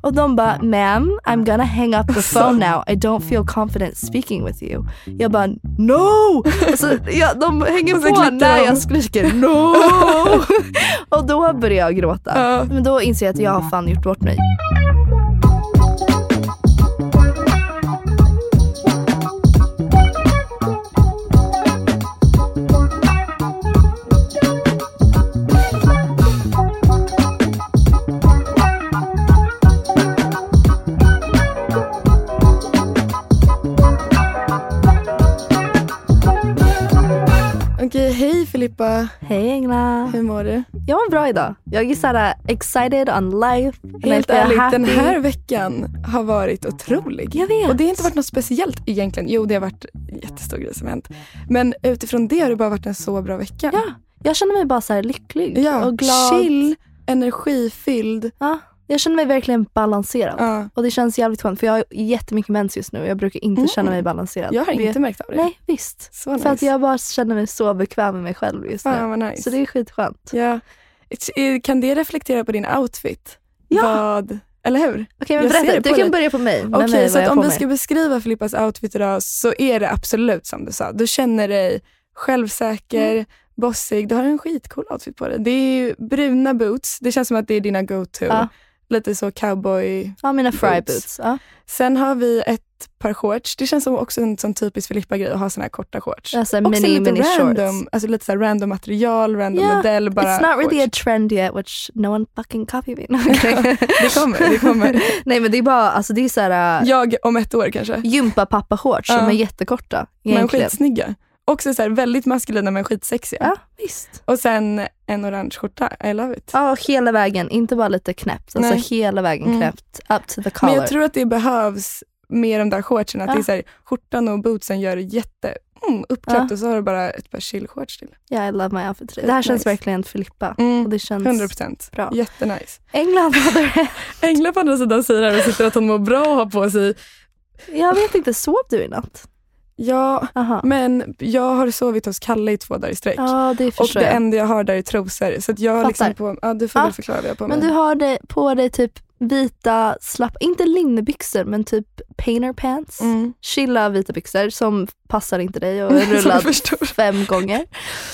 Och de bara, ma'am, I'm gonna hang up the phone now. I don't feel confident speaking with you. Jag bara, no! Alltså, ja, de hänger på när jag skriker no! och då börjar jag gråta. Men då inser jag att jag har fan gjort bort mig. Hej Engla. Hur mår du? Jag mår bra idag. Jag är såhär excited on life. Helt ärligt, happy. den här veckan har varit otrolig. Jag vet. Och det har inte varit något speciellt egentligen. Jo, det har varit en jättestor grej som hänt. Men utifrån det har det bara varit en så bra vecka. Ja, jag känner mig bara så lycklig Ja, och glad. chill, energifylld. Ja, jag känner mig verkligen balanserad. Ja, Och det känns jävligt skönt för jag har jättemycket mens just nu och jag brukar inte Mm. känna mig balanserad. jag har Det- inte märkt av det. Nej, visst. Så nice. För att jag bara känner mig så bekväm med mig själv just nu. Vad nice. Så det är skitskönt. ja. It's- Kan det reflektera på din outfit? Ja. Vad, eller hur? Okej Jag ser berätta, det du kan dig. börja på mig. Okej, mig, så jag om på ska beskriva Filippas outfit idag så är det absolut som du sa. Du känner dig självsäker, Mm. bossig. Du har en skitcool outfit på dig. Det är ju bruna boots. Det känns som att det är dina go-to. Ja. Lite så cowboy. Ja, mina fry Boots. Ja. Sen har vi ett par shorts. Det känns som också en sån typisk Filippa-grej att ha såna här korta shorts. Alltså också mini, lite mini random, shorts. alltså lite så här random material, random Ja, modell. Bara It's not really a shorts. trend yet which no one fucking copy me. Det kommer, det kommer. Nej men det är bara, alltså det är såhär uh, Jag om ett år kanske. gympapappa-shorts som Ja. är jättekorta. Men Egentligen. skitsnygga. Också så här väldigt maskulina men skitsexiga. Ja, visst. Och sen en orange skjorta. I love it. Ja, hela vägen. Inte bara lite knäppt. Alltså Nej. hela vägen Mm. knäppt. Up to the collar. Men jag tror att det behövs mer de där shortsen. Att Ja. det är så här, skjortan och bootsen gör jätte mm, uppklätt Ja. och så har du bara ett par chill-shorts till. Yeah, I love my outfit. Det här känns Nice. verkligen Filippa. Och Mm. det känns 100%. bra. Jättenice. England. Engla på andra sidan säger här och sitter att hon mår bra och har på sig. Jag vet inte, sov du i natt? Ja, Aha. men jag har sovit hos Kalle i två dagar i sträck. Ja, det och det jag. enda jag har där är trosor. Så jag liksom på, ja, du får Ja. väl förklara vad jag har på mig. Men du har det, på dig typ vita, slapp, inte linnebyxor men typ painter pants. mm. Chilla vita byxor som passar inte dig och är rullad fem gånger.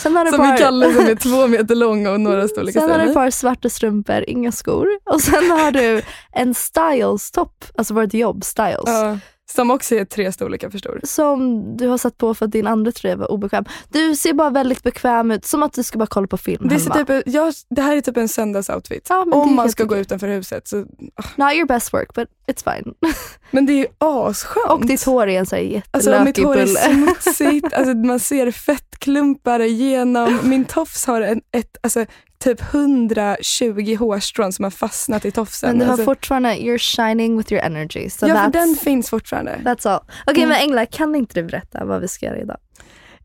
Sen har du Som par, är Kalle som är två meter lång och några storlekar sen har du ett par svarta strumpor, inga skor. Och sen har du en styles-topp, alltså vårt jobb, styles. Ja, som också är tre storlekar för stor. Som du har satt på för att din andra tröja var obekväm. Du ser bara väldigt bekväm ut, som att du ska bara kolla på film Det, hemma. typ, jag, det här är typ en söndagsoutfit. Ja, Om man ska gå utanför huset. Så, Not your best work but it's fine. men det är ju asskönt. Och ditt hår är en sån här Alltså mitt jättelökig hår är smutsigt, alltså, man ser fettklumpar igenom. Min tofs har en, ett, alltså, typ 120 hårstrån som har fastnat i tofsen. Men du har alltså, fortfarande, you're shining with your energy. So ja, för den finns fortfarande. that's all. Okej Mm. men Engla, kan inte du berätta vad vi ska göra idag?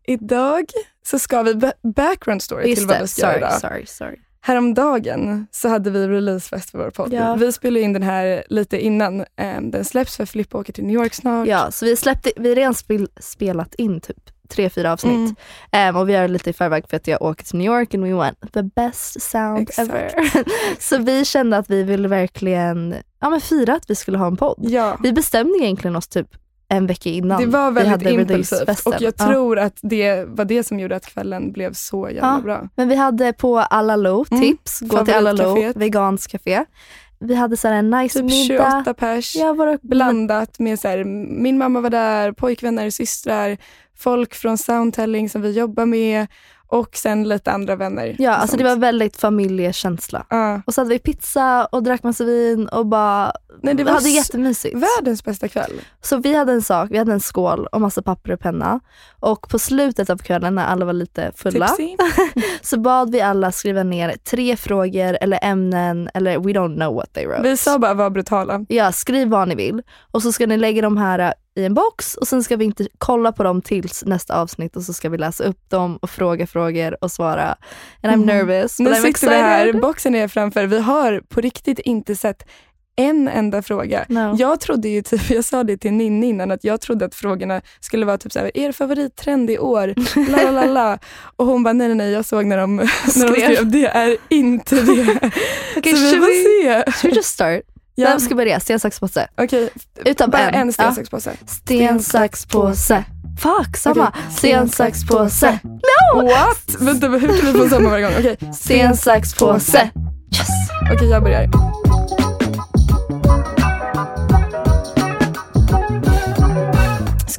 Idag så ska vi ba- background story till Just vad det, vi ska göra sorry, idag. sorry, sorry. Häromdagen så hade vi releasefest för vår podd. Ja. Vi spelade in den här lite innan eh, den släpps för Filippa åker till New York snart. Ja, så vi släppte, vi har redan spel, spelat in typ tre, fyra avsnitt. Mm. Ehm, och vi gör lite i förväg för att jag åker till New York and we want the best sound Exakt. ever. så vi kände att vi ville verkligen ja, men fira att vi skulle ha en podd. Ja, Vi bestämde egentligen oss typ en vecka innan. det var väldigt impulsivt och jag Ja. tror att det var det som gjorde att kvällen blev så jävla Ja. bra. Men vi hade på Alalo, Mm. tips, gå till Alalo, Favoritcaféet. veganskt café. vi hade så här en nice Typ middag. 28 pers. Ja, våra, Blandat med så här, min mamma var där, pojkvänner, systrar, folk från soundtelling som vi jobbar med och sen lite andra vänner. Ja, alltså det var väldigt familjekänsla. Ja. Och så hade vi pizza och drack massa vin och bara Nej, det var hade jättemysigt. Världens bästa kväll. Så vi hade en sak, vi hade en skål och massa papper och penna. Och på slutet av kvällen när alla var lite fulla så bad vi alla skriva ner tre frågor eller ämnen eller we don't know what they wrote. Vi sa bara var brutala. Ja, skriv vad ni vill. Och så ska ni lägga de här i en box och sen ska vi inte kolla på dem tills nästa avsnitt och så ska vi läsa upp dem och fråga frågor och svara. And I'm Mhm. nervous Nu but I'm sitter excited. vi här, boxen är framför. Vi har på riktigt inte sett en enda fråga. No. Jag trodde ju, typ, jag sa det till Ninni innan, att jag trodde att frågorna skulle vara typ såhär, er favorittrend i år? La, la, la. Och hon bara, nej nej nej, jag såg när de, när de Skrev. det är inte det. Okej, Så vi får se. Should we just start? Ja. Vem ska börja? Sten, sax, påse. Okej, Utan bara en. en sten, sax, påse. Sten, sax, påse. Fuck, samma. Okej. Sten, sax, påse. What? Vänta, hur kan vi få samma varje gång? Okej, Sten, sax, påse. Yes. Okej, jag börjar.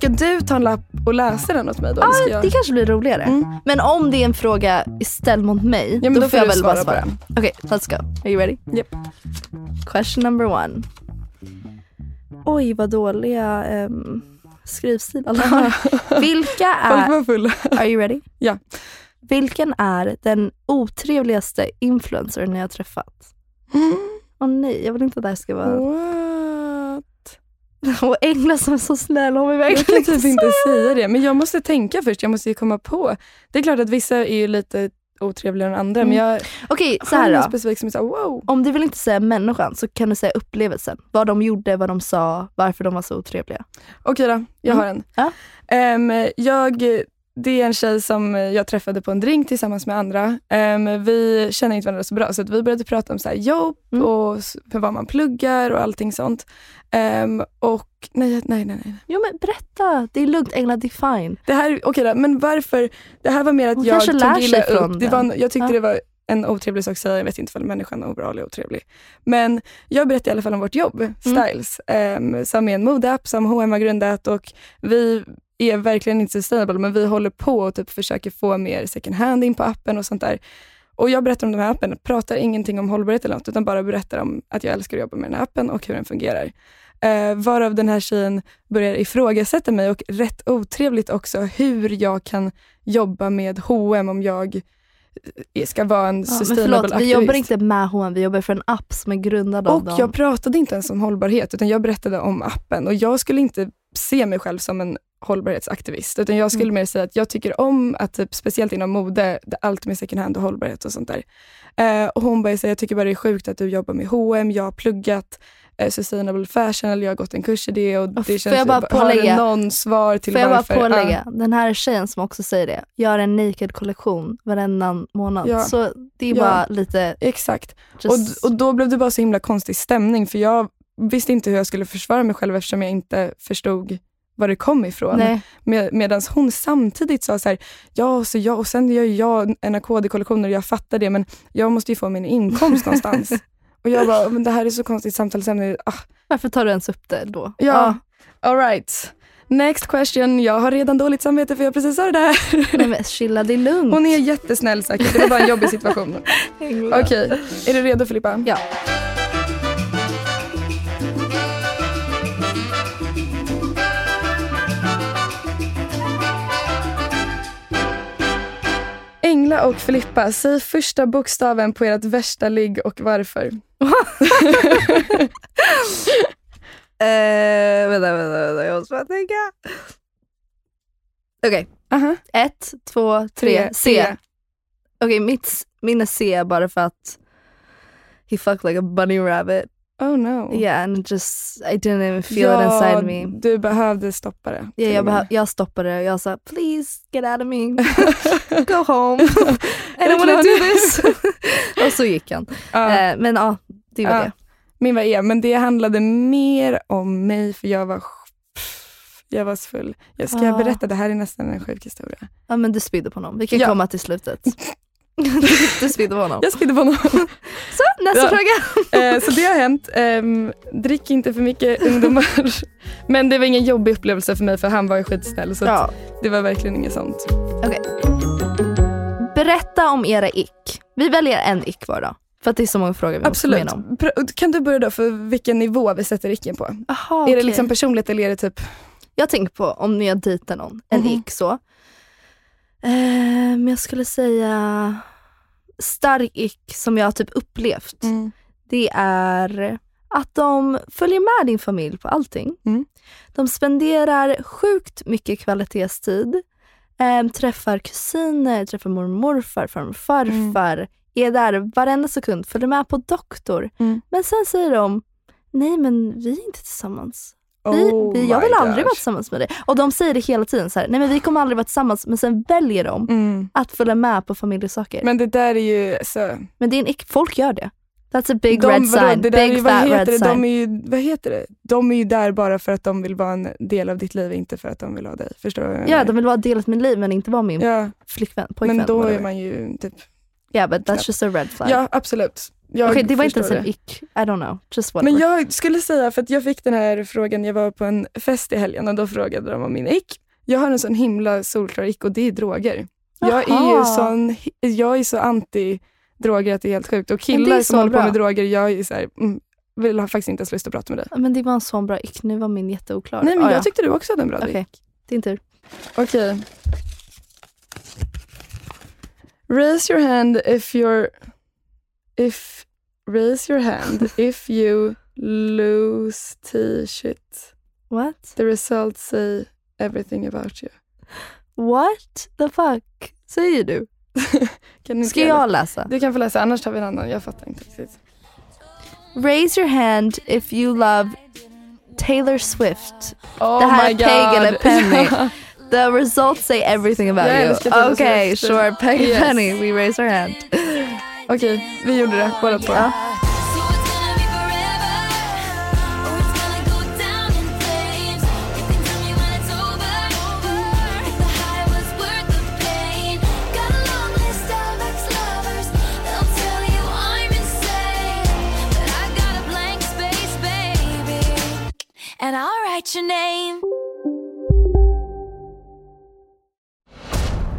Ska du ta en lapp och läsa den åt mig då? Ah, jag? det kanske blir roligare. Mm. Men om det är en fråga ställd mot mig, Ja, då, då får jag väl bara svara svara. på den. Okej, let's go. Are you ready? Yep. Question number one. Oj, vad dåliga um, skrivstil alla har. Vilka är... fulla. Are you ready? Ja. Vilken är den otrevligaste influencern ni har träffat? Åh nej, jag vill inte att det här ska vara... What? Och Engla som är så snäll, hon vill Jag verkligen kan typ säga. inte säga det, men jag måste tänka först. Jag måste ju komma på. Det är klart att vissa är ju lite otrevligare än andra, men Mm. jag Okej, så här då. specifik som är såhär wow. Om du vill inte säga människan så kan du säga upplevelsen. Vad de gjorde, vad de sa, varför de var så otrevliga. Okej då, jag Mm. har en. Ja. Ehm, jag, det är en tjej som jag träffade på en drink tillsammans med andra. Ehm, vi känner inte varandra så bra så att vi började prata om så här jobb Mm. och vad man pluggar och allting sånt. Ehm, och nej, nej, nej, nej. Jo men berätta, det är lugnt Engla, det är fine. Det här, okej då, men varför? Det här var mer att Hon jag tog illa upp. Det var, en- jag tyckte Ja. det var en otrevlig sak att säga. Jag vet inte om människan är bra eller otrevlig. Men jag berättade i alla fall om vårt jobb, Mm. Styles, um, som är en modeapp som H&M har grundat och vi är verkligen inte sustainable men vi håller på och typ försöker få mer second hand in på appen och sånt där. Och jag berättar om den här appen, pratar ingenting om hållbarhet eller något utan bara berättar om att jag älskar att jobba med den här appen och hur den fungerar. Uh, varav den här tjejen börjar ifrågasätta mig och rätt otrevligt också hur jag kan jobba med H&M om jag eh, ska vara en Ja, sustainable förlåt, vi aktivist. jobbar inte med H&M, vi jobbar för en app som är grundad av Och dem. jag pratade inte ens om hållbarhet, utan jag berättade om appen. Och jag skulle inte se mig själv som en hållbarhetsaktivist, utan jag skulle Mm. mer säga att jag tycker om att, typ, speciellt inom mode, allt med second hand och hållbarhet och sånt där. Eh, och hon började säga, jag tycker bara det är sjukt att du jobbar med H&M, jag har pluggat eh, sustainable fashion, eller jag har gått en kurs i det. Och det får känns jag bara har du pålägga- någon svar till Får jag bara pålägga, den här tjejen som också säger det, gör en naked-kollektion varannan månad. Ja. Så det är Ja. bara lite... Exakt. Just, Och, och då blev det bara så himla konstig stämning, för jag visste inte hur jag skulle försvara mig själv eftersom jag inte förstod var det kom ifrån. nej. Med, Medan hon samtidigt sa så här, ja, så jag, och sen gör jag en AKD-kollektion och jag fattar det, men jag måste ju få min inkomst någonstans. Och jag bara, men det här är så konstigt samtalsämne. Ah, Varför tar du ens upp det då? ja, all right. Next question. Jag har redan dåligt samvete för jag precis sa det där. Nej men chilla, det är lugnt. Hon är jättesnäll säkert, det var bara en jobbig situation. Okej, är du redo Filippa? Ja. Engla och Filippa, säg första bokstaven på ert värsta ligg och varför. Eh, vänta, vänta, vänta, jag måste bara tänka. Okej, Aha. ett, två, tre, C. Okej, mitt, s- min är C bara för att he fucked like a bunny rabbit. Oh no. Yeah, and just, I didn't even feel it inside me. du behövde stoppa det. Yeah, till jag, behö- jag stoppade och jag sa please get out of me, go home, I don't wanna do this. och så gick han. Ja, Eh, men ja, det var Ja. det. min var E, men det handlade mer om mig för jag var jag var så full. Jag ska jag Ah. berätta? Det här är nästan en sjuk historia. Ja men du spydde på någon. Vi kan Ja. komma till slutet. du spydde på honom. Jag spydde på honom. Så, nästa Ja. fråga. Eh, så det har hänt. Ehm, drick inte för mycket ungdomar. Men det var ingen jobbig upplevelse för mig för han var ju skitsnäll. Så Ja. det var verkligen inget sånt. Berätta om era ick. Vi väljer en ick var då. För att det är så många frågor vi Absolut. måste få igenom. Kan du börja då för vilken nivå vi sätter icken på? Aha, Är det okej. liksom personligt eller är det typ... Jag tänker på om jag dejtar någon, en Mhm. ick så. Men jag skulle säga stark ick som jag typ upplevt. Det är att de följer med din familj på allting. Mm. De spenderar sjukt mycket kvalitetstid. Ehm, träffar kusiner, träffar mormor morfar, farmor farfar. Är där varenda sekund, följer med på doktor. Mm. Men sen säger de, nej men vi är inte tillsammans. Vi, Oh vi, jag vill aldrig vara gosh. tillsammans med dig. Och de säger det hela tiden, så här, nej men vi kommer aldrig vara tillsammans. Men sen väljer de Mm. att följa med på familjesaker. Men, Men det där är ju... Så, det är en folk gör det. That's a big de, red sign. är, Big fat red det? sign. De är ju, vad heter det? De är ju där bara för att de vill vara en del av ditt liv, inte för att de vill ha dig. Förstår du Ja, de vill vara delat mitt liv men inte vara min ja, flickvän, pojkvän. men då är man ju typ... Yeah but that's just a red flag. Ja, absolut. Okej, det var inte ens en ick. I don't know. Just whatever. Men jag skulle säga, för att jag fick den här frågan, jag var på en fest i helgen och då frågade de om min ick. Jag har en sån himla solklar ick och det är droger. Jag är ju sån, jag är så anti droger att det är helt sjukt. Och killar som håller bra. på med droger, jag är så här, mm, vill ha faktiskt inte ens lust att prata med dig. Men det var en sån bra ick. Nu var min jätteoklar. Nej men Ah, jag ja. tyckte du också hade en bra Okej, ick. din tur. Okej. Raise your hand if you're... If... Raise your hand if you lose t-shit. What? The results say everything about you. What the fuck? Säger du? Kan Ska jag läsa? Du kan få läsa, annars tar vi en annan. Jag fattar inte riktigt. Raise your hand if you love Taylor Swift. Oh Det här my är Peg eller. Penny. The results say everything about you. älskar Taylor Okej, Swift. sure. Peg Yes. Penny, we raise our hand. Okej, vi gjorde det båda två. Ja.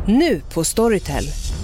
Nu på Storytel.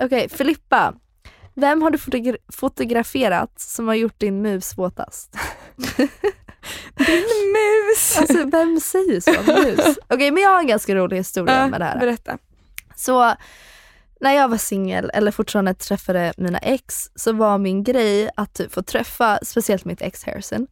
Okej, Filippa. Vem har du fotogra- fotograferat som har gjort din mus våtast? Mus! Alltså vem säger så? Mus? Okej, men jag har en ganska rolig historia Ja, med det här. Berätta. Så när jag var singel eller fortfarande träffade mina ex så var min grej att typ få träffa speciellt mitt ex Harrison.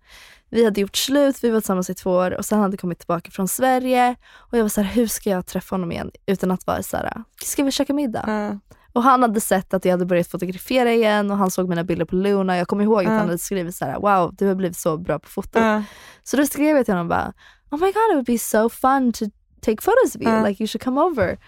Vi hade gjort slut, vi var tillsammans i två år och sen hade jag kommit tillbaka från Sverige och jag var så här, hur ska jag träffa honom igen utan att vara så här, ska vi käka middag? Ja. Och han hade sett att jag hade börjat fotografera igen och han såg mina bilder på Luna. Jag kommer ihåg att Ja. han hade skrivit så här: wow du har blivit så bra på foto. Ja. Så då skrev jag till honom bara, oh my god it would be so fun to take photos of you, Ja. like you should come over.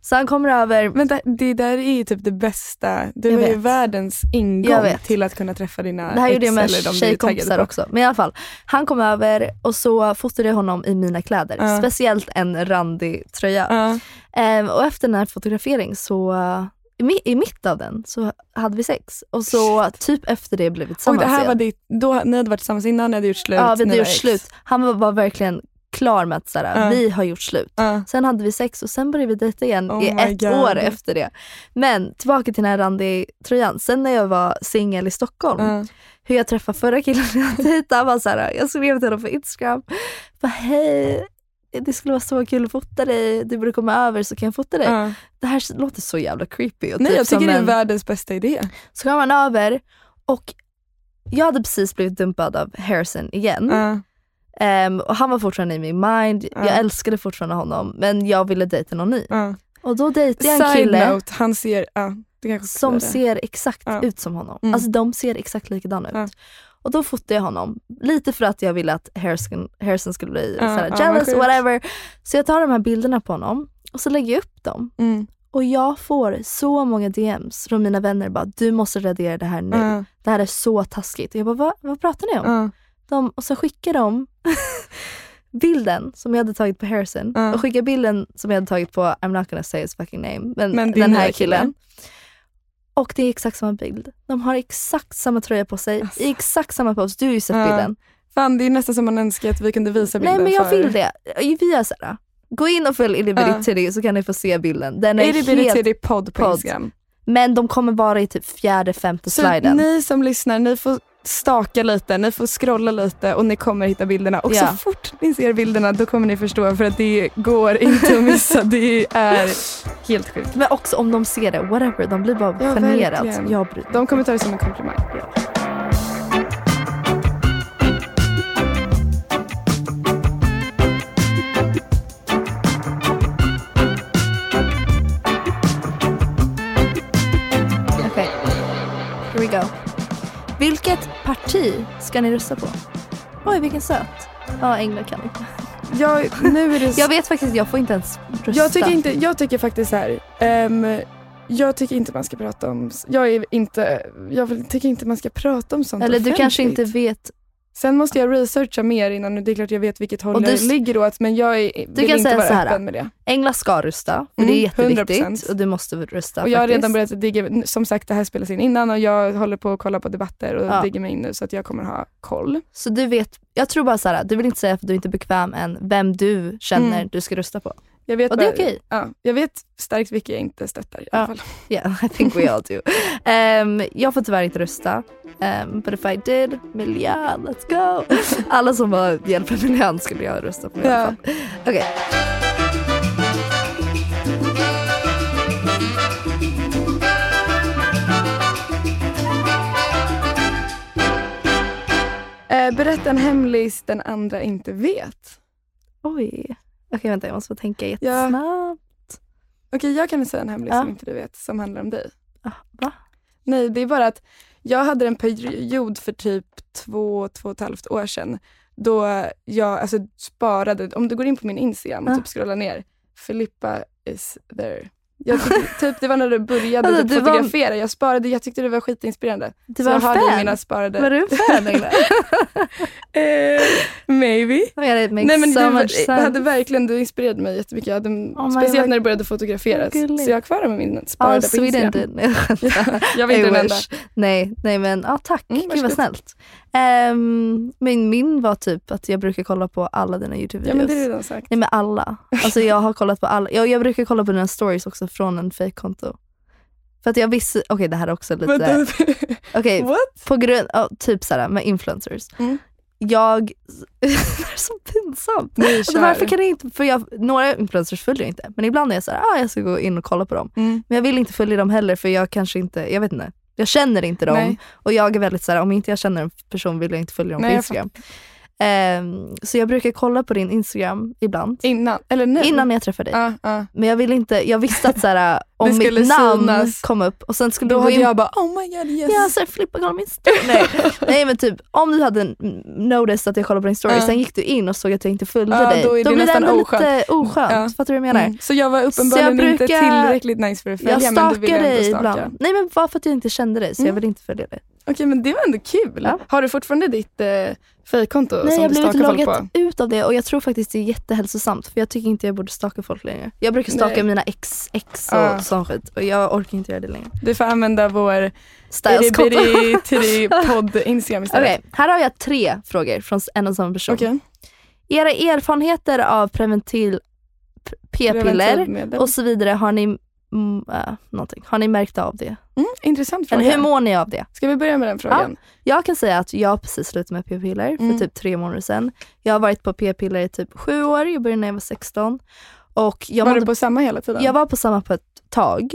Så han kommer över, Men det, det där är ju typ det bästa. Jag var ju världens ingång till att kunna träffa dina det här ex gjorde jag med du tjejkompisar också. Men i alla fall, han kom över och så fotade jag honom i mina kläder. Ja. Speciellt en randig tröja. Ja. Ehm, och efter den här fotografering så, uh, i, mi- i mitt av den så hade vi sex. Och så typ efter det blev vi Och tillsammans det här igen. var ditt, då, ni hade varit tillsammans innan, ni hade gjort slut. Ja, vi hade gjort ex. slut. Han var, var verkligen klar med att såhär, Ja. vi har gjort slut. Ja. Sen hade vi sex och sen började vi dejta igen Oh i ett God. år efter det. Men tillbaka till den här randig-tröjan. Sen när jag var singel i Stockholm, Ja. hur jag träffade förra killen jag dejtade, var så här, jag skrev till honom på Instagram, bara, hej, det skulle vara så kul att fota dig, du borde komma över så kan jag fota dig. Ja. Det här låter så jävla creepy. Och Nej typ jag tycker det är en- världens bästa idé. Så kom han över och jag hade precis blivit dumpad av Harrison igen. Ja. Ehm, och han var fortfarande i min mind, Ja. jag älskade fortfarande honom men jag ville dejta någon ny. Och då dejtade jag en Side kille note, han ser, som ser exakt ut som honom. Mm. Alltså de ser exakt likadana ut. Och då fotade jag honom, lite för att jag ville att Harrison, Harrison skulle bli Ja, såhär, vad jealous, sjukt. whatever. Så jag tar de här bilderna på honom och så lägger jag upp dem. Mm. Och jag får så många DMs från mina vänner bara, du måste radera det här nu. Ja. Det här är så taskigt. Och jag bara, vad, vad pratar ni om? De, och så skickar de bilden som jag hade tagit på Harrison och skickar bilden som jag hade tagit på, I'm not gonna say his fucking name, men, Men den här nya kille. killen. Och det är exakt samma bild. De har exakt samma tröja på sig, Alltså. i exakt samma pose. Du har ju sett Ja. bilden. Fan det är nästan som man önskar att vi kunde visa bilden Nej men jag för... vill det. Vi är såhär, gå in och följ Ja. Titty så kan ni få se bilden. Den är. Titty podd på. Instagram? Men de kommer vara i typ fjärde, femte Så sliden. ni som lyssnar, ni får staka lite, ni får scrolla lite och ni kommer hitta bilderna. Och Ja. så fort ni ser bilderna då kommer ni förstå för att det går inte att missa. Det är helt sjukt. Men också om de ser det, whatever, de blir bara Ja, generade. Jag bryr De kommer ta det som en komplimang. Okej, here we go. Vilket parti ska ni rösta på? Oj, vilken söt. Ja, England kan inte. Jag, nu är det... Jag vet faktiskt, jag får inte ens rösta. Jag tycker, inte, jag tycker faktiskt så här. ehm, jag tycker inte man ska prata om... Jag, är inte, jag tycker inte man ska prata om sånt Eller du kanske inte vet. Sen måste jag researcha mer innan. Det är klart jag vet vilket håll Och du det ligger åt men jag är, vill kan inte vara här. öppen med det. England ska rösta, för Mm, det är jätteviktigt. 100%. Och du måste rösta Och jag har redan börjat digga, som sagt det här spelas in innan och jag håller på att kolla på debatter och Ja. digger mig in nu så att jag kommer ha koll. Så du vet, jag tror bara så här, du vill inte säga att du inte är bekväm än vem du känner Mm. du ska rösta på. Jag vet Och det är okej. Ja, jag vet starkt vilka jag inte stöttar i alla fall. Yeah, I think we all do. Ehm, jag får tyvärr inte rösta. Um, but if I did, miljön, let's go! Alla som var hjälper miljön skulle jag rösta på i alla fall. Okej. Eh, berätta en hemlis den andra inte vet. Oj. Okej vänta jag måste få tänka jättesnabbt. Okej, jag kan säga en hemlis Ja. som inte du vet som handlar om dig. Ah, va? Nej, det är bara att jag hade en period för typ två, två och ett halvt år sedan då jag alltså, sparade, om du går in på min Instagram och Ja. typ scrollar ner, Filippa is there. Jag tyckte, typ, det var när du började Alltså, typ, du var- fotografera. Jag sparade, jag tyckte det var skitinspirerande. Du Så var jag en hade fan? mina sparade... Var du en fan Engla? eh, maybe. Oh yeah, it makes Nej men so du, much sense. hade verkligen, du inspirerade mig jättemycket. Jag hade, Oh speciellt God. när du började fotografera. Gulligt. Så jag har kvar med min sparade på Sweden Instagram. did. Nej, jag. Jag var inte den enda. Nej, nej men ja, tack. Mm, Gud vad snällt. Um, min, min var typ att jag brukar kolla på alla dina Youtube-videos. Ja men det är redan sagt. Nej men alla. Alltså jag har kollat på alla. Jag, jag brukar kolla på dina stories också från en fake-konto. För att jag visste, okej det här är också lite, okej What? på grund av, typ såhär med influencers. Mm. Jag, det är så pinsamt. Nej, Alltså varför kan jag inte, för jag, några influencers följer jag inte. Men ibland är jag såhär, ah, jag ska gå in och kolla på dem. Mm. Men jag vill inte följa dem heller för jag kanske inte, jag vet inte. Jag känner inte dem Nej. och jag är väldigt såhär, om inte jag känner en person vill jag inte följa dem Nej, på Instagram. Ehm, så jag brukar kolla på din Instagram ibland. Innan, eller nu? Innan jag träffade dig. Ja, ja. Men jag ville inte, jag visste att såhär, om Det mitt namn synas. kom upp och sen skulle Då du gå in jag bara oh my god yes. Ja, så här, flippa kolla min story. Nej. Nej men typ om du hade noticed att jag kollade på din story, Ja. sen gick du in och såg att jag inte följde dig. då är det blir nästan ändå oskönt. lite oskönt. Ja. Fattar du vad jag menar? Mm. Så jag var uppenbarligen jag inte brukar- tillräckligt nice för att följa Jag men du ville ändå stalka. ibland. Nej men bara för att jag inte kände dig så jag Mm. vill inte följa dig. Okej men det var ändå kul. Ja. Har du fortfarande ditt eh, fejkkonto Nej som jag du har blivit stalkar folk på? ut av det och jag tror faktiskt det är jättehälsosamt för jag tycker inte jag borde stalka folk längre. Jag brukar stalka Nej. mina ex, ex och Ja. sån skit och jag orkar inte göra det längre. Du får använda vår Styleskonto. till podd Instagram istället. Okej, här har jag tre frågor från en och samma person. Okej. Era erfarenheter av preventil, p-piller och så vidare, har ni, mm, äh, någonting. har ni märkt av det? Mm, intressant fråga. Eller hur mår ni av det? Ska vi börja med den frågan? Jag kan säga att jag precis slutat med p-piller för Mm. typ tre månader sedan. Jag har varit på p-piller i typ sju år, jag började när jag var 16. Och jag var mådde du på samma hela tiden? Jag var på samma på ett tag.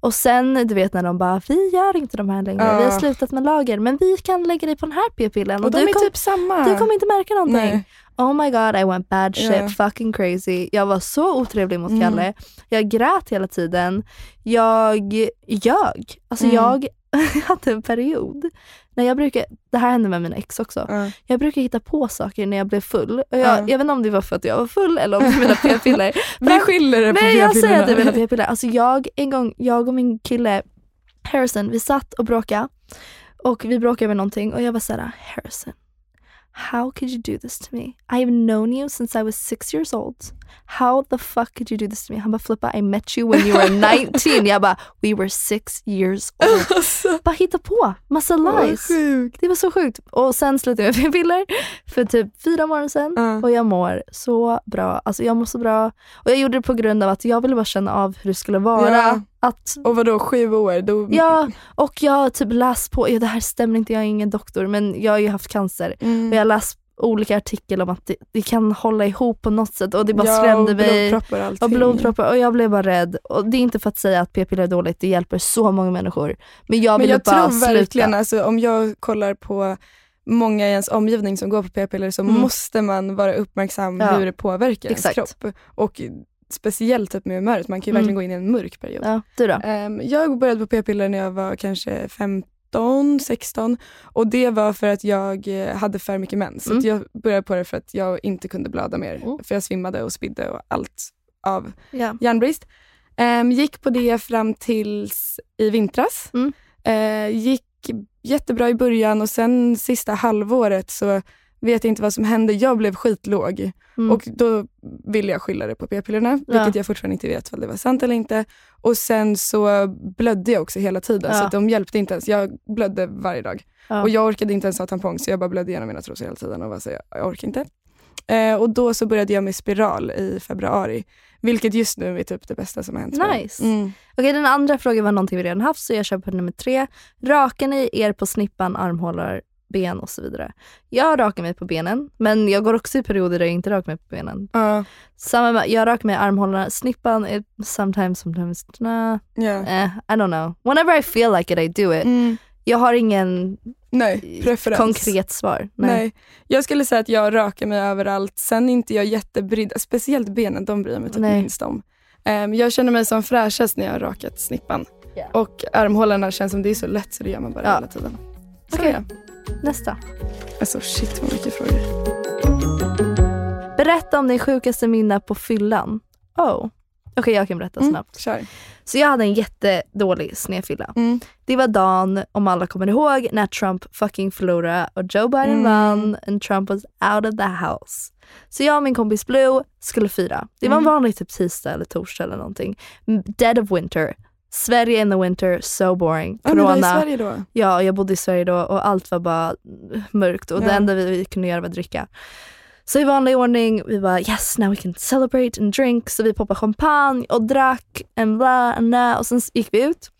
Och sen du vet när de bara, vi gör inte de här längre, Ja. vi har slutat med lager men vi kan lägga dig på den här p-pillen och de du, är kom, typ samma. du kommer inte märka någonting. Nej. Oh my god I went bad shit, Ja. fucking crazy. Jag var så otrevlig mot Mm. Kalle. Jag grät hela tiden. Jag ljög. Alltså Mm. jag hade en period när jag brukar, det här hände med mina ex också. Ja. Jag brukar hitta på saker när jag blev full. Och jag, Ja. jag vet inte om det var för att jag var full eller om det var mina p-piller. Vi skyller det på Nej jag säger att det är mina p-pillerna. p-piller. Alltså jag, en gång, jag och min kille Harrison, vi satt och bråkade. Och vi bråkade över någonting och jag var såhär, Harrison, how could you do this to me? I have known you since I was six years old. How the fuck could you do this to me? Han bara, Flippa, I met you when you were 19. jag bara, we were six years old. Alltså, Bara hitta på, massa lies. sjukt. Det var så sjukt. Och sen slutade jag med piller för typ fyra månader sedan. Ja. Och jag mår så bra. Alltså jag mår så bra. Och jag gjorde det på grund av att jag ville bara känna av hur det skulle vara. Ja. Att, Och vadå, sju år? Då... ja, och jag har typ läst på, ja, det här stämmer inte, jag är ingen doktor men jag har ju haft cancer. Mm. Och jag har läst olika artiklar om att det, det kan hålla ihop på något sätt och det bara ja, skrämde och mig. blodproppar och. Och blodproppar och jag blev bara rädd. Och det är inte för att säga att p-piller är dåligt, det hjälper så många människor. Men jag Men ville jag bara tror verkligen, sluta. alltså, om jag kollar på många i ens omgivning som går på p-piller så Mm. måste man vara uppmärksam Ja. hur det påverkar Exakt. ens kropp. Och speciellt typ med humöret, man kan ju Mm. verkligen gå in i en mörk period. Ja, du då? Ehm, jag började på p-piller när jag var kanske 15, 16 och det var för att jag eh, hade för mycket mens. Så Mm. jag började på det för att jag inte kunde blöda mer. Mm. För jag svimmade och spydde och allt av Ja. järnbrist. Ehm, gick på det fram tills i vintras. Mm. Eh, gick jättebra i början och sen sista halvåret så vet inte vad som hände. Jag blev skitlåg Mm. och då ville jag skylla det på p-pillerna, vilket jag fortfarande inte vet om det var sant eller inte. Och sen så blödde jag också hela tiden Ja. så de hjälpte inte ens. Jag blödde varje dag Ja. och jag orkade inte ens ha tampong så jag bara blödde igenom mina trosor hela tiden och var så jag, jag orkar inte. Eh, och då så började jag med spiral i februari, vilket just nu är typ det bästa som har hänt mig. Nice. Mm. Okej, den andra frågan var någonting vi redan haft så jag kör på nummer tre. Rakar ni er på snippan, armhålor, ben och så vidare? Jag rakar mig på benen men jag går också i perioder där jag inte rakar mig på benen. Ja, Samma med, jag rakar mig i armhålorna, snippan är sometimes, sometimes nah, ja. eh, I don't know. Whenever I feel like it I do it. Mm. Jag har ingen Nej, preferens. konkret svar. Nej. Nej. Jag skulle säga att jag rakar mig överallt. Sen är inte jag jättebrydd, speciellt benen, de bryr jag mig typ minst om. Ehm, jag känner mig som fräschast när jag har rakat snippan. Ja. Och armhålorna känns som det är så lätt så det gör man bara Ja. hela tiden. Så Okej. Nästa. Alltså shit vad mycket frågor. Berätta om din sjukaste minne på fyllan. Oh. Okej, jag kan berätta Mm, snabbt. kör. Så jag hade en jättedålig snedfylla. Mm. Det var dagen, om alla kommer ihåg, när Trump fucking förlorade och Joe Biden Mm. vann and Trump was out of the house. Så jag och min kompis Blue skulle fira. Det var en Mm. vanlig typ tisdag eller torsdag eller någonting. Dead of winter. Sverige in the winter, so boring. Ja, Corona. Var i Sverige då? Ja, jag bodde i Sverige då och allt var bara mörkt och ja. det enda vi, vi kunde göra var att dricka. Så i vanlig ordning, vi bara yes now we can celebrate and drink. Så vi poppade champagne och drack and bla and bla. och sen gick vi ut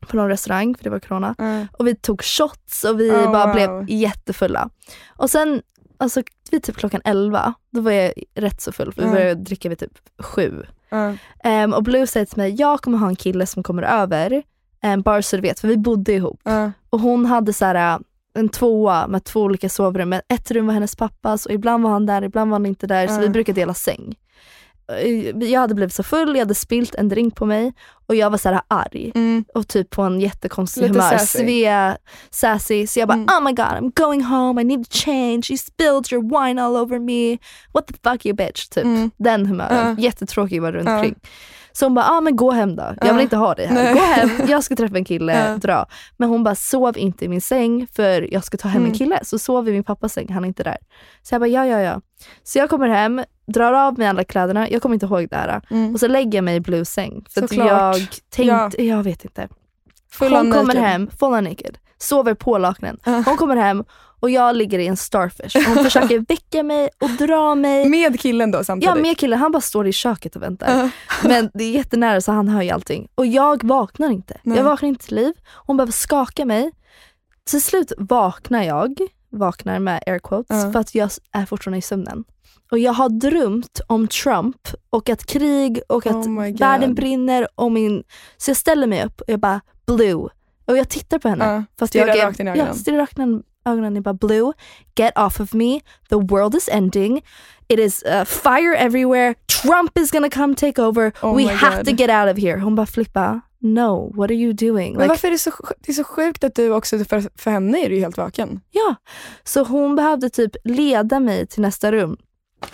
på någon restaurang för det var corona. Mm. Och vi tog shots och vi oh, bara wow. blev jättefulla. Och sen alltså vid typ klockan 11, då var jag rätt så full för vi började dricka vid typ 7. Mm. Um, och Blue säger till mig, jag kommer ha en kille som kommer över, um, bara så du vet, för vi bodde ihop. Mm. Och hon hade så här, äh, en tvåa med två olika sovrum, ett rum var hennes pappas och ibland var han där, ibland var han inte där, så vi brukade dela säng. Eh, Jag hade blivit så full, jag hade spilt en drink på mig och jag var så här arg. Mm. Och typ på en jättekonstig Lite humör. sassy. Svea, sassy. Så jag bara Mm. oh my god I'm going home, I need to change, you spilled your wine all over me. What the fuck you bitch. Typ. Mm. Den humören. Ja. Jättetråkig var runt Ja. omkring. Så hon bara, ah, men gå hem då. Jag Ja. vill inte ha dig här. Nej. Gå hem, jag ska träffa en kille, Ja. dra. Men hon bara, sov inte i min säng för jag ska ta hem Mm. en kille. Så sov i min pappas säng, han är inte där. Så jag bara, ja ja ja. Så jag kommer hem, drar av mig alla kläderna, jag kommer inte ihåg det här. Mm. Och så lägger jag mig i Blues säng. För Såklart. jag tänkte, jag vet inte. Full hon on kommer naked. hem, full naked, sover på laknen. Ja. Hon kommer hem Och jag ligger i en starfish. Och hon försöker väcka mig och dra mig. Med killen då samtidigt? Ja med killen, han bara står i köket och väntar. Men det är jättenära så han hör ju allting. Och jag vaknar inte. Nej. Jag vaknar inte till liv. Hon behöver skaka mig. Till slut vaknar jag, vaknar med air quotes, Ja. för att jag är fortfarande i sömnen. Och jag har drömt om Trump och att krig och att Oh världen brinner och min... Så jag ställer mig upp och jag bara blue. Och jag tittar på henne. Fast stirrar jag rakt in i ögonen. Ja, stirrar rakt in ögonen. Jag bara blue, get off of me, the world is ending, it is uh, fire everywhere, Trump is gonna come take over, Oh we have God. to get out of here. Hon bara flippa, no, what are you doing? Men Like, varför är det så, det är så sjukt att du också, för, för henne är du helt vaken. Ja, så hon behövde typ leda mig till nästa rum.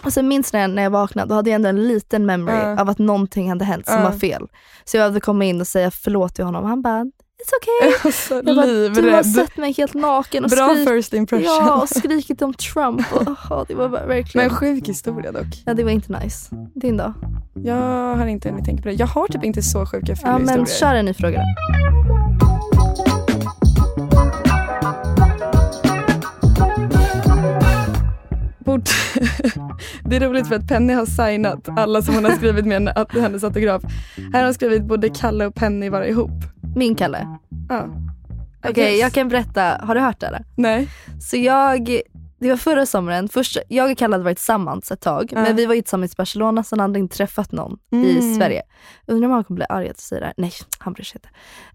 Och sen minns jag när jag vaknade, då hade jag ändå en liten memory Ja. av att någonting hade hänt som Ja. var fel. Så jag behövde komma in och säga förlåt till honom. Han bara, it's okay. Alltså, Jag bara, du har sett mig helt naken och, Bra skrik, first impression. ja, och skrikit om Trump. Och, oh, det var verkligen... Men sjuk historia dock. ja, det var inte nice. Din då? Jag har inte hunnit tänka på det. Jag har typ inte så sjuka Ja, fyllehistorier. men kör en ny fråga då. Bort. Det är roligt för att Penny har signat alla som hon har skrivit med att hennes autograf. Här har hon skrivit borde Kalle och Penny vara ihop. Min Kalle. Ja. I Okej, guess. jag kan berätta. Har du hört det? Eller? Nej. Så jag, det var förra sommaren, först, jag och Kalle hade varit tillsammans ett tag, Ja. men vi var ju tillsammans i Barcelona så han hade inte träffat någon i Mm. Sverige. Undrar om han kommer bli arg att säger det här. Nej, han bryr sig inte.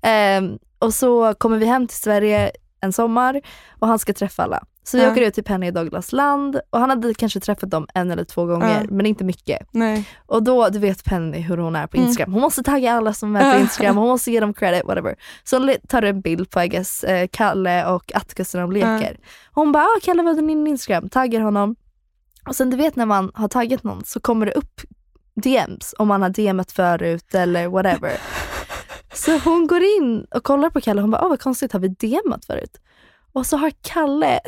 Ehm, och så kommer vi hem till Sverige en sommar och han ska träffa alla. Så vi Ja. åker ut till Penny i Douglas land och han hade kanske träffat dem en eller två gånger, Ja. men inte mycket. Nej. Och då, du vet Penny hur hon är på Mm. Instagram. Hon måste tagga alla som är på Ja. Instagram, hon måste ge dem credit, whatever. Så hon tar en bild på I guess, eh, Kalle och Atticus när de leker. Hon bara, ah, Kalle vad är din Instagram? Taggar honom. Och sen du vet när man har taggat någon så kommer det upp DMs om man har DMat förut eller whatever. Så hon går in och kollar på Kalle och hon bara, ah, vad konstigt, har vi DMat förut? Och så har Kalle,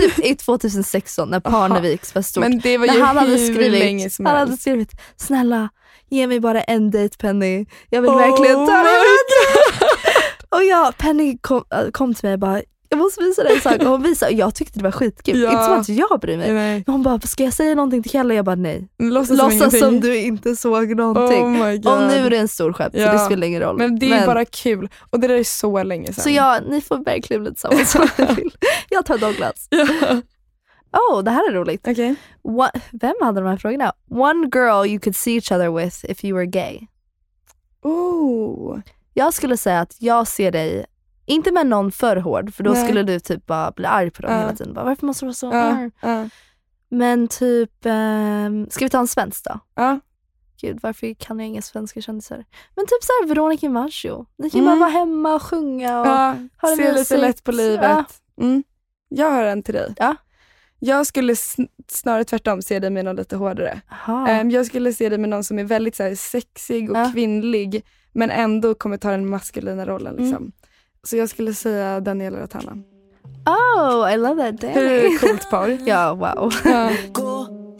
typ i 2016 när Parneviks var stort, Men det var när ju han hade skrivit, han hade skrivit snälla ge mig bara en dejt Penny. Jag vill Oh verkligen ta det. och jag, Penny kom, äh, kom till mig och bara jag måste visa dig en sak. Och hon visade och jag tyckte det var skitkul. Ja. Inte som att jag bryr mig. Nej. Men hon bara, ska jag säga någonting till Kalle? Jag bara nej. Låtsas, som Låtsas som du inte såg någonting. Oh och nu är det en stor skämt Ja. så det spelar ingen roll. Men det är ju bara kul. Och det där är så länge sedan. så ja, ni får verkligen bli tillsammans om ni vill. Jag tar Douglas. Ja. Oh, det här är roligt. Okej. What, vem hade de här frågorna? One girl you could see each other with if you were gay. Oh. Jag skulle säga att jag ser dig, inte med någon för hård för då Nej. skulle du typ bara bli arg på dem Ja. hela tiden. Bara, Varför måste du vara så Ja, arg? ja, Men typ, ehm, ska vi ta en svensk då? ja. Gud varför kan jag inga svenska kändisar? Men typ såhär Veronica Maggio. Ni kan Mm. bara vara hemma och sjunga och ja. ha det Se lite mysigt. lätt på livet. Mm. Jag har en till dig. Ja. Jag skulle sn- snarare tvärtom se dig med någon lite hårdare. Ehm, jag skulle se dig med någon som är väldigt så här, sexig och Ja. kvinnlig men ändå kommer ta den maskulina rollen. Mm. Så jag skulle säga Daniela Ratana. Oh, I love that Hur Danny. coolt par. ja, wow. Ja. Gå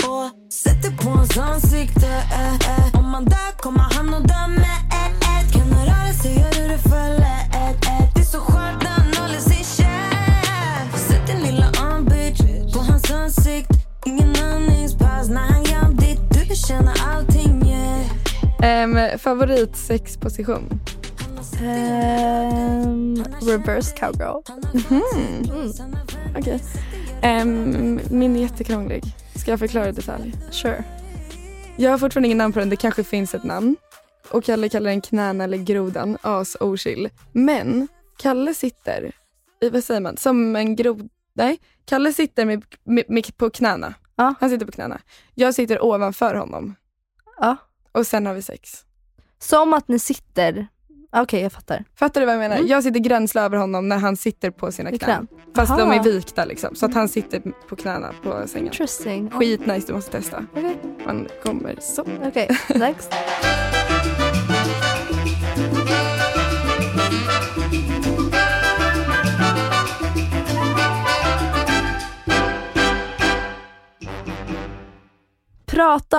och sätt dig på hans ansikte eh, eh. Om man dör kommer han att dö med ett, ett. Kan han röra sig gör du det för lätt. Det är så skönt när han håller sin käft Sätt din lilla arm bitch på hans ansikte Ingen andningspaus när han gör ditt Du känner allting yeah Um, favorit sexposition? Ehm, reverse cowgirl. Mm. Mm. Okej. Ehm, min är jättekrånglig. Ska jag förklara i detalj? Sure. Jag har fortfarande ingen namn på den, det kanske finns ett namn. Och Kalle kallar den knäna eller grodan, as ochill. Men Kalle sitter, i, vad säger man, som en grod... Nej, Kalle sitter med, med, med, på knäna. Ja. Han sitter på knäna. Jag sitter ovanför honom. Ja. Och sen har vi sex. Som att ni sitter, okej jag fattar. Fattar du vad jag menar? Mm. Jag sitter gränsle över honom när han sitter på sina knän. knän. Fast Aha. de är vikta liksom. Så att han sitter på knäna på sängen. Interesting. Skitnice, du måste testa. Okej. Man kommer så. Okej, next. Prata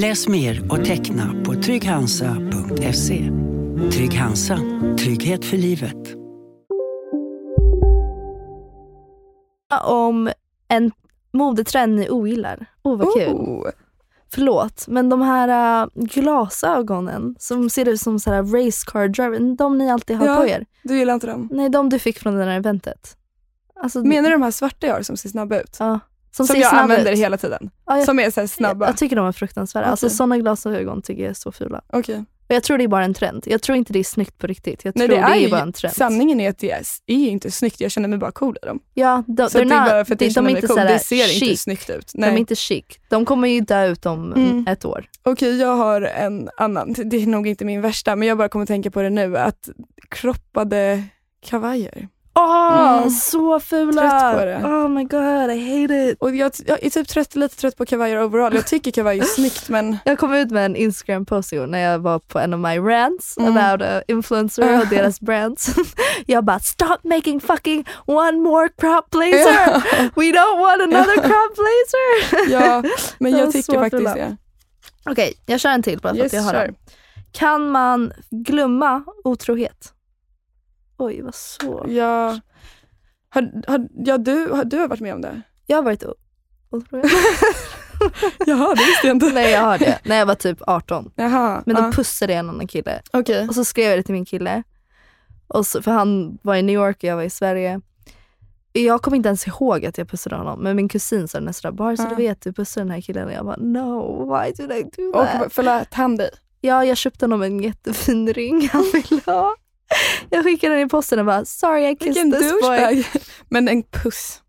Läs mer och teckna på trygghansa.se. Trygg Hansa. Trygghet för livet. Om en modetrend ni ogillar. Oh vad kul. Oh. Förlåt, men de här äh, glasögonen som ser ut som så här race car driver, de ni alltid har Ja. på er. Du gillar inte dem? Nej, de du fick från det där eventet. Alltså, Menar du de här svarta jag har som ser snabba ut? Ja. Som, ser jag använder ut. hela tiden. Ja, jag, Som är så snabba. jag tycker de är fruktansvärda. Alltså Okej. sådana glasögon tycker jag är så fula. Okej. Och jag tror det är bara en trend. Jag tror inte det är snyggt på riktigt. Jag Nej, tror det det är är, ju- bara en trend. Sanningen är att det är, är inte snyggt, jag känner mig bara cool i dem. Ja, de, Så det är bara för att de, jag de känner är mig cool. Det ser chic. inte snyggt ut. De är Nej. inte chic. De kommer ju dö ut om Mm. ett år. Okej, jag har en annan. Det är nog inte min värsta, men jag bara kommer tänka på det nu. Att kroppade kavajer. Åh, Mm. så fula! Trött på det. Oh my god, I hate it. Och jag, jag är typ trött, lite trött på kavajer overall. Jag tycker kavaj är snyggt men Jag kom ut med en Instagram-post när jag var på en av my rants Mm. about influencer och deras brands. jag bara stop making fucking one more crop blazer! We don't want another crop blazer! Ja, men jag tycker faktiskt det. Okej, jag kör en till bara för Yes, att jag har kör. den. Kan man glömma otrohet? Oj, vad svårt. Ja, har, har, ja du, har, du varit med om det? Jag har varit otrogen. Jaha, det visste jag inte. Nej jag har det, när jag var typ 18. Jaha, Men då ja. pussade jag en annan kille. Okej. Och så skrev jag det till min kille. Och så, för han var i New York och jag var i Sverige. Jag kommer inte ens ihåg att jag pussade honom. Men min kusin sa nästan bara så Ja. du vet du pussade den här killen. Och jag bara no, why did I do Och that? förlät han dig? Ja, jag köpte honom en jättefin ring han ville ha. Jag skickade den i posten och bara sorry I kissed Vilken this boy. Men en puss.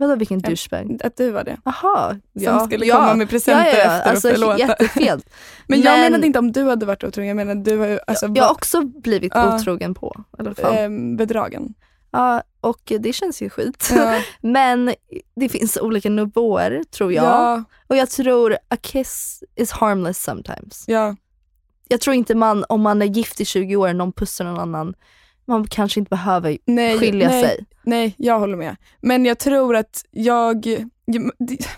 Vadå vilken douchebag? Att du var det. Jaha. Som skulle komma med presenter ja, ja, ja. efter alltså, och förlåta. Jättefel. Men jag Men- menade inte om du hade varit otrogen, jag menar du har ju alltså, Jag har också blivit Ja. otrogen på. Fall. ehm, bedragen. Ja, och det känns ju skit. Ja. Men det finns olika nivåer tror jag. Ja, Och jag tror a kiss is harmless sometimes. ja. Jag tror inte man, om man är gift i 20 år, någon pussar någon annan, man kanske inte behöver Nej, skilja nej, sig. Nej, jag håller med. Men jag tror att jag,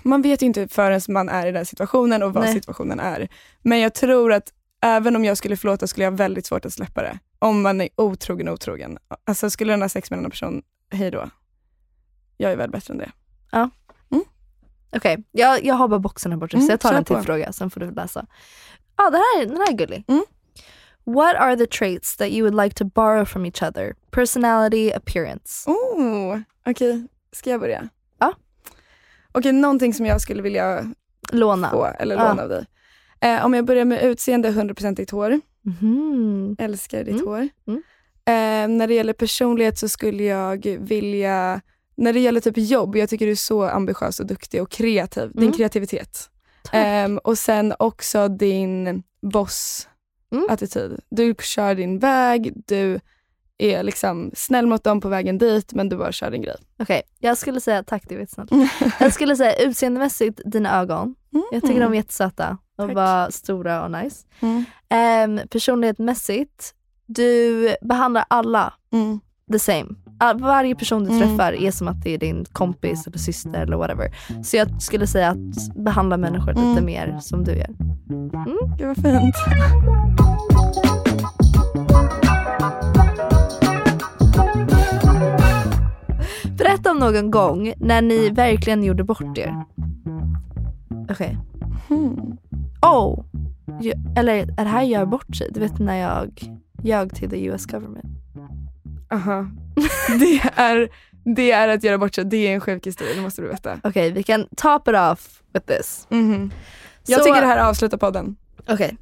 man vet ju inte förrän man är i den situationen och vad Nej. situationen är. Men jag tror att även om jag skulle förlåta skulle jag ha väldigt svårt att släppa det. Om man är otrogen otrogen. Alltså skulle den ha sex med en annan person, hej då. Jag är väl bättre än det. Okej, jag, jag har bara boxen här borta Mm, så jag tar en till på. fråga, sen får du läsa. Ja, ah, den, här, den här är gullig. Mm. What are the traits that you would like to borrow from each other? Personality, appearance. Oh, Okej, ska jag börja? Ja. Okej, någonting som jag skulle vilja Låna. få eller Ja. låna av dig. Eh, om jag börjar med utseende, 100% ditt hår. Mhm. Älskar ditt Mm, hår. mm. Eh, när det gäller personlighet så skulle jag vilja, när det gäller typ jobb, jag tycker du är så ambitiös och duktig och kreativ. Din Mm. kreativitet. Ehm, och sen också din boss-attityd. Du kör din väg, du är liksom snäll mot dem på vägen dit men du bara kör din grej. Okej, jag skulle säga, tack det är snällt. Jag skulle säga utseendemässigt, dina ögon. Jag tycker de är jättesöta och Tack. var stora och nice. Mm. Um, personlighetsmässigt, du behandlar alla Mm. The same. All, varje person du Mm. träffar är som att det är din kompis eller syster eller whatever. Så jag skulle säga att behandla människor lite Mm. mer som du gör. Gud vad fint. Berätta om någon gång när ni verkligen gjorde bort er. Okej. Hmm. Oh! Ju- Eller är det här gör bort sig? Du vet när jag ljög till the US government. Aha. Det, är, det är att göra bort sig, det är en sjuk historia, det måste du veta. Okej, vi kan top it off with this. Mhm. Jag Så- tycker det här avslutar podden. Okej.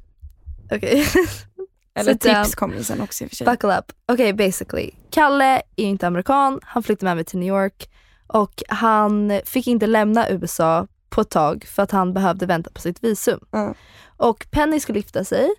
Okej. Eller Sit tips kommer ju sen också i och för sig. Buckle up. Okej, basically. Kalle är inte amerikan. Han flyttade med mig till New York och han fick inte lämna USA på ett tag för att han behövde vänta på sitt visum. Ja. Och Penny skulle gifta sig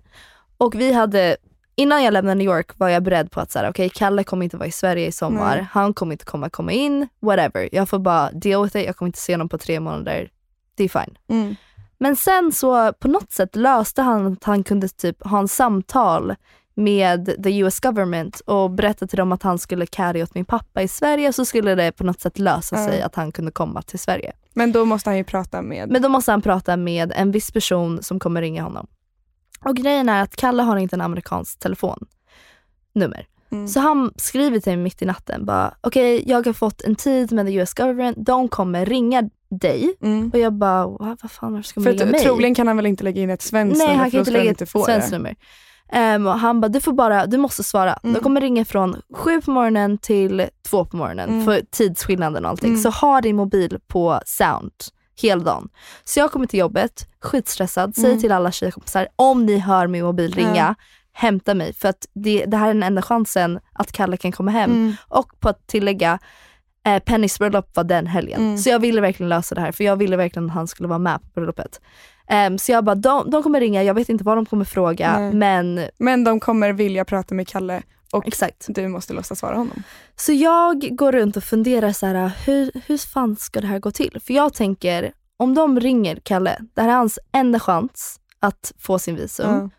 och vi hade Innan jag lämnade New York var jag beredd på att så här, okej Kalle kommer inte vara i Sverige i sommar, Nej. han kommer inte komma komma in, whatever. Jag får bara deal with it, jag kommer inte se honom på tre månader. Det är fine. Mm. Men sen så på något sätt löste han att han kunde typ ha en samtal med the US government och berätta till dem att han skulle carry åt min pappa i Sverige så skulle det på något sätt lösa Ja. sig att han kunde komma till Sverige. Men då måste han ju prata med... Men då måste han prata med en viss person som kommer ringa honom. Och grejen är att Kalle har inte en amerikansk telefonnummer. Mm. Så han skriver till mig mitt i natten bara okej jag har fått en tid med the US government, de kommer ringa dig. Mm. Och jag bara "Va- vad fan varför ska de För ringa att, mig? troligen kan han väl inte lägga in ett svenskt Nej nummer han för kan inte han lägga inte ett svenskt nummer. Och han bara du får bara, du måste svara. Mm. De kommer ringa från sju på morgonen till två på morgonen Mm. för tidsskillnaden och allting. Mm. Så ha din mobil på sound hela dagen. Så jag kommer till jobbet, skitstressad, säger Mm. till alla tjejkompisar om ni hör min mobil ringa, Ja. hämta mig. För att det, det här är den enda chansen att Kalle kan komma hem. Mm. Och på att tillägga, eh, Pennys bröllop var den helgen. Mm. Så jag ville verkligen lösa det här för jag ville verkligen att han skulle vara med på bröllopet. Ehm, så jag bara, de, de kommer ringa, jag vet inte vad de kommer fråga Nej. men Men de kommer vilja prata med Kalle och exakt. du måste låtsas svara honom. Så jag går runt och funderar så här, hur, hur fan ska det här gå till? För jag tänker, om de ringer Kalle, det här är hans enda chans att få sin visum. Ja.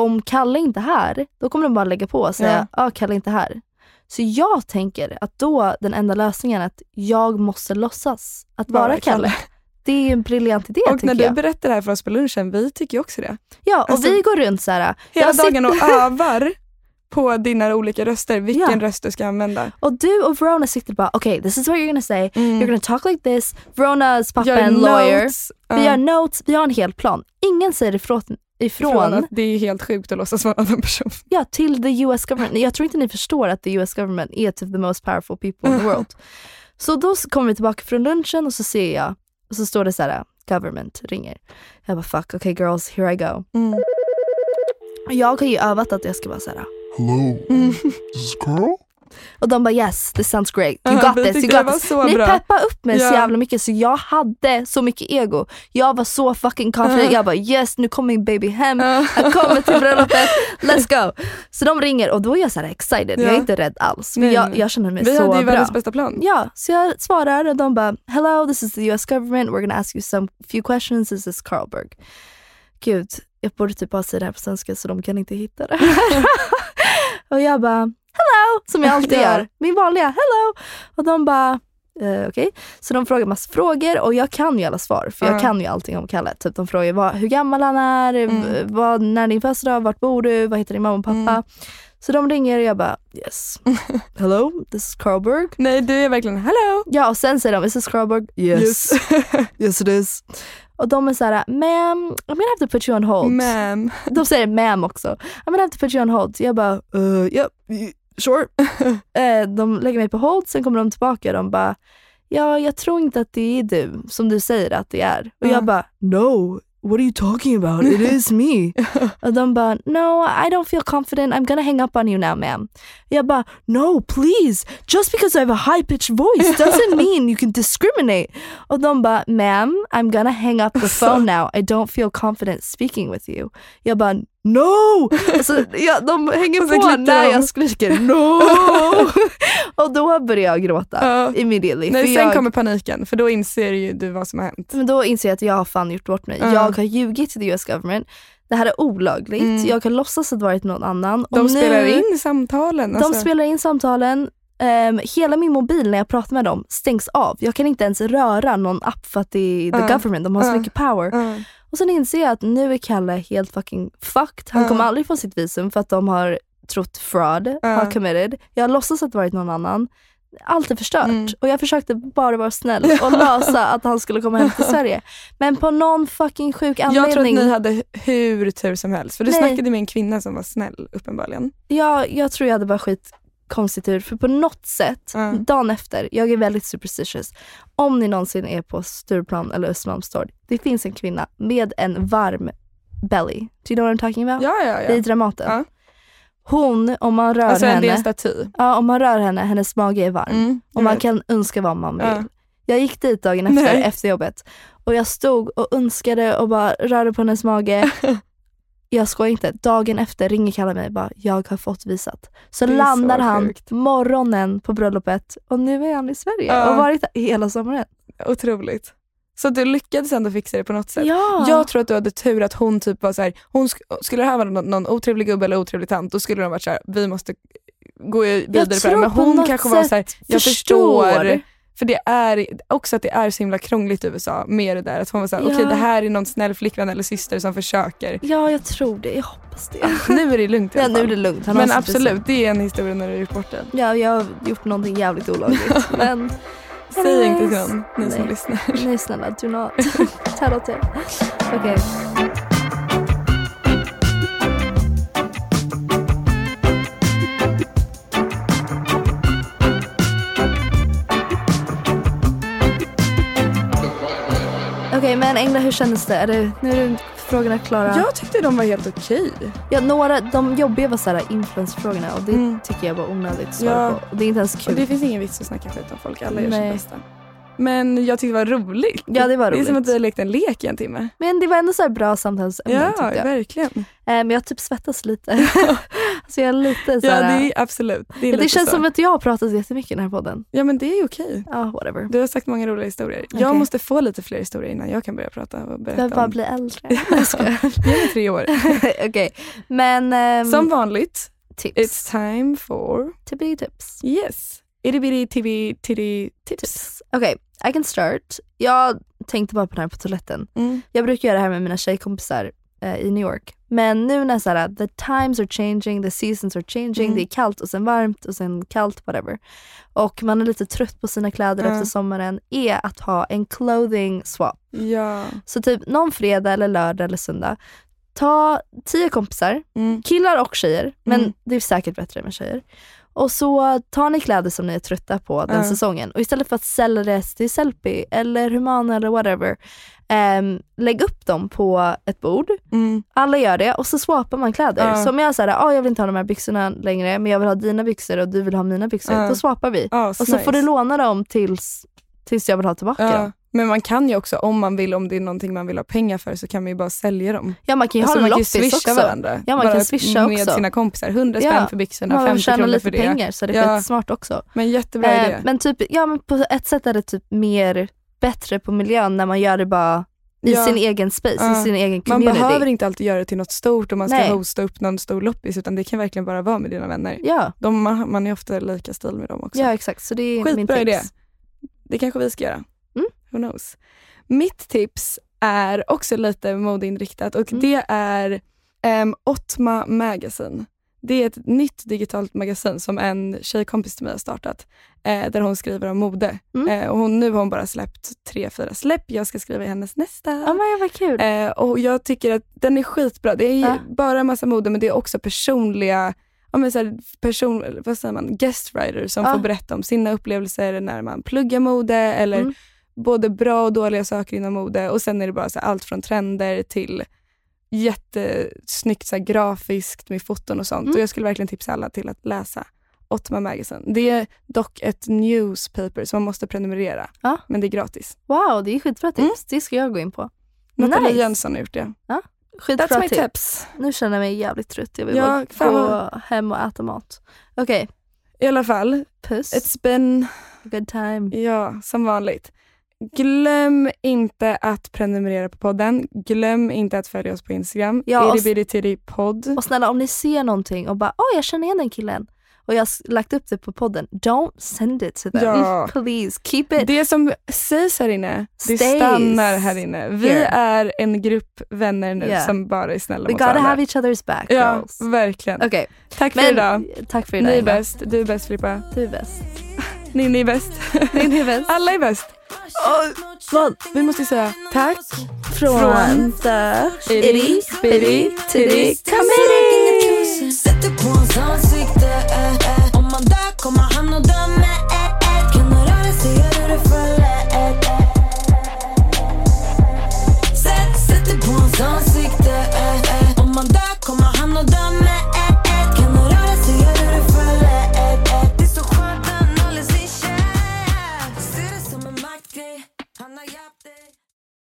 Om Kalle inte är här, då kommer de bara lägga på och säga, ja ah, Kalle är inte här. Så jag tänker att då den enda lösningen är att jag måste låtsas att vara, Vara Kalle. Kalle. Det är en briljant idé Och när du jag. berättar det här för oss på lunchen, vi tycker ju också det. Ja, och alltså, vi går runt så här. Hela dagen sitter- och övar på dina olika röster, vilken Ja. röst du ska använda. Och du och Verona sitter bara, okej this is what you're gonna say, Mm. you're gonna talk like this. Veronas pappa är en lawyer. notes, Vi gör notes, vi har en hel plan. Ingen säger ifrån, ifrån, det är helt sjukt att låtsas vara en annan person. ja, till the US government. Jag tror inte ni förstår att the US government är typ the most powerful people in the world. så då kommer vi tillbaka från lunchen och så ser jag, och så står det så här, government ringer. Jag bara fuck, okay girls, here I go. Mm. Jag har ju övat att jag ska vara så här. Hello, Mm. this is Carl. Och de bara yes, this sounds great. You got vi this, you got this. så Ni bra. peppade upp mig så Ja. jävla mycket så jag hade så mycket ego. Jag var så fucking confident. Jag bara yes, nu kommer min baby hem. Jag kommer till bröllopet. Let's go. Så de ringer och då är jag så här excited. Jag är inte rädd alls. Nej, jag, jag känner mig Vi så hade ju bra. världens bästa plan. Ja, så jag svarar och de bara hello this is the US government. We're gonna ask you some few questions. This is Carlberg. Gud, jag borde typ bara säga det här på svenska så de kan inte hitta det. och jag bara hello, som jag alltid gör. Min vanliga hello. Och de bara eh, okej. Så de frågar massa frågor och jag kan ju alla svar för jag Ja. kan ju allting om Kalle. Typ de frågar vad, hur gammal han är, Mm. vad, när är din födelsedag, vart bor du, vad heter din mamma och pappa. Mm. Så de ringer och jag bara yes. Hello, this is Carlberg. Nej, du är verkligen hello. Ja och sen säger de, is this Carlberg? Yes. yes it is. Och de är såhär, ma'am, I'm gonna have to put you on hold. Ma'am. De säger ma'am också. I'm gonna have to put you on hold. Så jag bara, uh, yep, y- sure. Eh, de lägger mig på hold, sen kommer de tillbaka och de bara, ja jag tror inte att det är du som du säger att det är. Och Ja. jag bara, no, what are you talking about? It is me. de no I don't feel confident, I'm gonna hang up on you now ma'am. Bara, no please, just because I have a high pitched voice doesn't mean you can discriminate. De ma'am I'm gonna hang up the phone now, I don't feel confident speaking with you. Bara, no! Alltså, ja, de hänger sen på när de. jag skriker no! och då börjar jag gråta Ja. immediately. Nej, sen jag, kommer paniken för då inser ju du vad som har hänt. men då inser jag att jag har fan gjort bort mig. Ja. Jag har ljugit till the US government. Det här är olagligt. Mm. Jag kan låtsas att det varit någon annan. De och spelar nu, in samtalen. De alltså. spelar in samtalen. Ehm, hela min mobil när jag pratar med dem stängs av. Jag kan inte ens röra någon app för att det är the Ja. government. De har så mycket power. Ja. Och sen inser jag att nu är Kalle helt fucking fucked. Han Ja. kommer aldrig få sitt visum för att de har trott fraud, Ja. har committed. Jag har låtsats att det varit någon annan. Allt är förstört Mm. och jag försökte bara vara snäll och lösa att han skulle komma hem till Sverige. Men på någon fucking sjuk Jag tror att anledning. ni hade hur tur som helst. För du Nej. snackade med en kvinna som var snäll uppenbarligen. jag, jag tror jag hade bara skit konstigt tur för på något sätt, Ja. dagen efter, jag är väldigt superstitious. Om ni någonsin är på Stureplan eller Östermalmstorg, det finns en kvinna med en varm belly. Do you know what I'm talking about? Ja, ja, Vid ja. Dramaten. Ja. Hon, om man rör Alltså en henne, staty. ja, om man rör henne, hennes mage är varm. Mm, och man vet. kan önska vad man vill. Ja. Jag gick dit dagen efter, Nej. efter jobbet Och jag stod och önskade och bara rörde på hennes mage. Jag skojar inte. Dagen efter ringer Kalle mig och bara, jag har fått visat. Så Det landar så han sjukt. morgonen på bröllopet och nu är han i Sverige Ja. och varit hela sommaren. Otroligt. Så du lyckades ändå fixa det på något sätt. Ja. Jag tror att du hade tur att hon typ var så här, hon sk- skulle det här vara någon, någon otrevlig gubbe eller otrevlig tant, då skulle de varit så här, vi måste gå vidare på det här. tror Men hon kanske var så här, jag förstår. förstår. För det är också att det är så himla krångligt i USA med det där. Att hon var såhär, Ja. okej det här är någon snäll flickvän eller syster som försöker. Ja, jag tror det. Jag hoppas det. Nu är det lugnt i Ja, alla nu är fall. det lugnt. Han Men absolut, det är en historia när du har gjort bort den. Ja, jag har gjort någonting jävligt olagligt. men Säg inte till någon, ni som Nej. lyssnar. nej snälla, do not. Tell. Okej. Okej men Engla hur kändes det? Är det nu är frågorna klara. Jag tyckte de var helt okej. Ja, några, de jobbiga var såhär influensfrågorna och det Mm. tycker jag var onödigt att svara Ja. på. Och det är inte ens Och kul. det finns ingen vits att snacka skit om folk, alla gör Nej. sitt bästa. Men jag tyckte det var roligt. Ja, det var Det är som roligt. att vi lekt en lek i en timme. Men det var ändå så bra samtalsämnen Ja, verkligen. Eh, men jag typ svettas lite. alltså jag är lite så Ja, det är absolut. Det, är Ja, det känns så. som att jag har pratat jättemycket i den här podden. Ja, men det är okej. Ja, whatever. Du har sagt många roliga historier. Okej. Jag måste få lite fler historier innan jag kan börja prata och berätta Jag bara om. blir äldre. Ge mig tre år. Okej, men ehm, Som vanligt, tips. it's time for Tips. tips. yes. Itty bitty tibby titty tips. tips. Okej, I can start. Jag tänkte bara på det här på toaletten. Mm. Jag brukar göra det här med mina tjejkompisar eh, i New York. Men nu när så här, the times are changing, the seasons are changing, Mm. det är kallt och sen varmt och sen kallt, whatever. Och man är lite trött på sina kläder Ja. efter sommaren, är att ha en clothing swap. Ja. Så typ någon fredag eller lördag eller söndag, ta tio kompisar, Mm. killar och tjejer, men Mm. det är säkert bättre med tjejer. Och så tar ni kläder som ni är trötta på den Ja. säsongen och istället för att sälja det till Sellpy eller Humana eller whatever, ehm, lägg upp dem på ett bord. Mm. Alla gör det och så swappar man kläder. Ja. Så om jag säger ah, jag vill inte ha de här byxorna längre men jag vill ha dina byxor och du vill ha mina byxor, då swappar vi. Ja, Och så får du låna dem tills, tills jag vill ha tillbaka dem. Men man kan ju också, om man vill, om det är någonting man vill ha pengar för, så kan man ju bara sälja dem. Ja man kan ju Alltså, ha man ju loppis swisha också. varandra. Ja man bara kan swisha med också. sina kompisar. 100 spänn Ja, för byxorna, Man vill 50 tjäna kronor lite för det. pengar så det är Ja. skitsmart också. Men jättebra idé. Eh, men typ, ja men på ett sätt är det typ mer bättre på miljön när man gör det bara i Ja. sin egen space, Ja. i sin egen Man community. behöver inte alltid göra det till något stort och man ska Nej. hosta upp någon stor loppis utan det kan verkligen bara vara med dina vänner. Ja, De, man, man är ofta lika stil med dem också. ja exakt. Så det är min Skitbra tips. idé. Det kanske vi ska göra. Who knows. Mitt tips är också lite modeinriktat och Mm. det är um, Otma Magazine. Det är ett nytt digitalt magasin som en tjejkompis till mig har startat eh, där hon skriver om mode. Mm. Eh, och hon, nu har hon bara släppt tre, fyra släpp. Jag ska skriva i hennes nästa. Ja men vad kul. Eh, och jag tycker att den är skitbra. Det är Ja. bara en massa mode men det är också personliga ja, men så här, person, vad säger man, guest writers som Ja. får berätta om sina upplevelser när man pluggar mode eller Mm. Både bra och dåliga saker inom mode. Och sen är det bara så här, allt från trender till jättesnyggt så här, grafiskt med foton och sånt. Mm. Och jag skulle verkligen tipsa alla till att läsa Ottoman Magazine. Det är dock ett newspaper som man måste prenumerera. Ja. Men det är gratis. Wow, det är skitbra tips. Mm. Det ska jag gå in på. Nathalie Nice. Jönsson har gjort det. Skitbra That's my tips. tips. Nu känner jag mig jävligt trött. Jag vill Ja, bara gå hem och äta mat. Okej, I alla fall, puss. it's been, Good time. ja, som vanligt. Glöm inte att prenumerera på podden. Glöm inte att följa oss på Instagram. Ja, podd. Och snälla om ni ser någonting och bara åh jag känner igen den killen och jag har lagt upp det på podden, don't send it to them. Ja. Please keep it. Det som sägs här inne, det Stays stannar här inne. Vi here. är en grupp vänner nu Yeah. som bara är snälla We mot gotta varandra. have each other's back Ja, girls. verkligen. Okej, Tack för men idag. tack för Ni idag är Eva. bäst. Du är bäst Filippa. Du är bäst. Ni är bäst. Ni är bäst. Alla är bäst. Vad? Vi måste säga tack från, från the itty bitty titty committee.